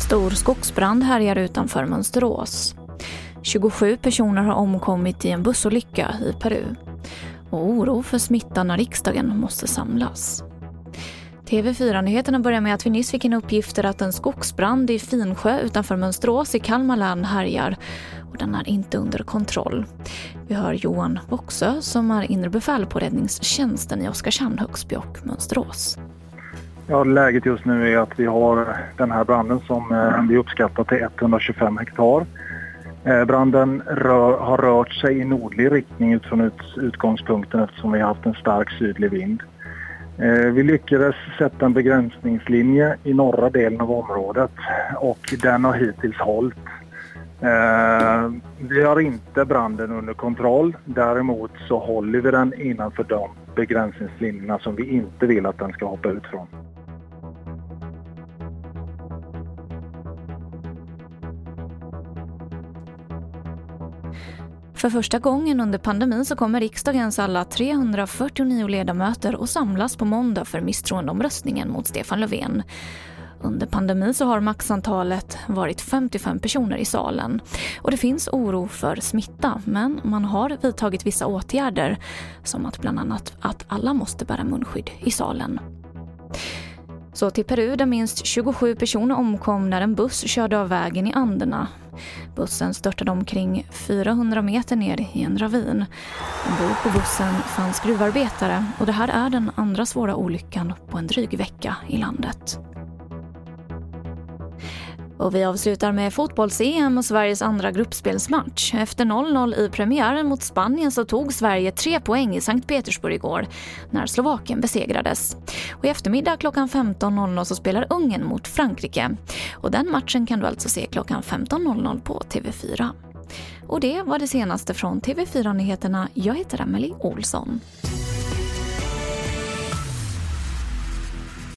Stor skogsbrand härjar utanför Mönsterås. 27 personer har omkommit i en bussolycka i Peru. Och oro för smittan när riksdagen måste samlas. TV4-nyheterna börjar med att vi nyss fick in uppgifter att en skogsbrand i Finsjö utanför Mönsterås i Kalmar län härjar och den är inte under kontroll. Vi hör Johan Boxö som är inre befäl på räddningstjänsten i Oskarshamn, Högsby och Mönsterås. Ja, läget just nu är att vi har den här branden som eh, vi uppskattar till 125 hektar. Eh, branden rör, har rört sig i nordlig riktning utifrån ut, utgångspunkten eftersom vi har haft en stark sydlig vind. Eh, vi lyckades sätta en begränsningslinje i norra delen av området och den har hittills hållit. Eh, vi har inte branden under kontroll. Däremot så håller vi den innanför de begränsningslinjerna som vi inte vill att den ska hoppa ut från. För första gången under pandemin så kommer riksdagens alla 349 ledamöter att samlas på måndag för misstroendeomröstningen mot Stefan Löfven. Under pandemin så har maxantalet varit 55 personer i salen. Och det finns oro för smitta, men man har vidtagit vissa åtgärder som att bland annat att alla måste bära munskydd i salen. Så till Peru där minst 27 personer omkom när en buss körde av vägen i Anderna. Bussen störtade omkring 400 meter ner i en ravin. Ombord på bussen fanns gruvarbetare och det här är den andra svåra olyckan på en dryg vecka i landet. Och vi avslutar med fotbolls-EM och Sveriges andra gruppspelsmatch. Efter 0-0 i premiären mot Spanien så tog Sverige tre poäng i Sankt Petersburg igår när Slovakien besegrades. Och I eftermiddag klockan 15.00 så spelar Ungern mot Frankrike. Och Den matchen kan du alltså se klockan 15.00 på TV4. Och det var det senaste från TV4 Nyheterna. Jag heter Emily Olsson.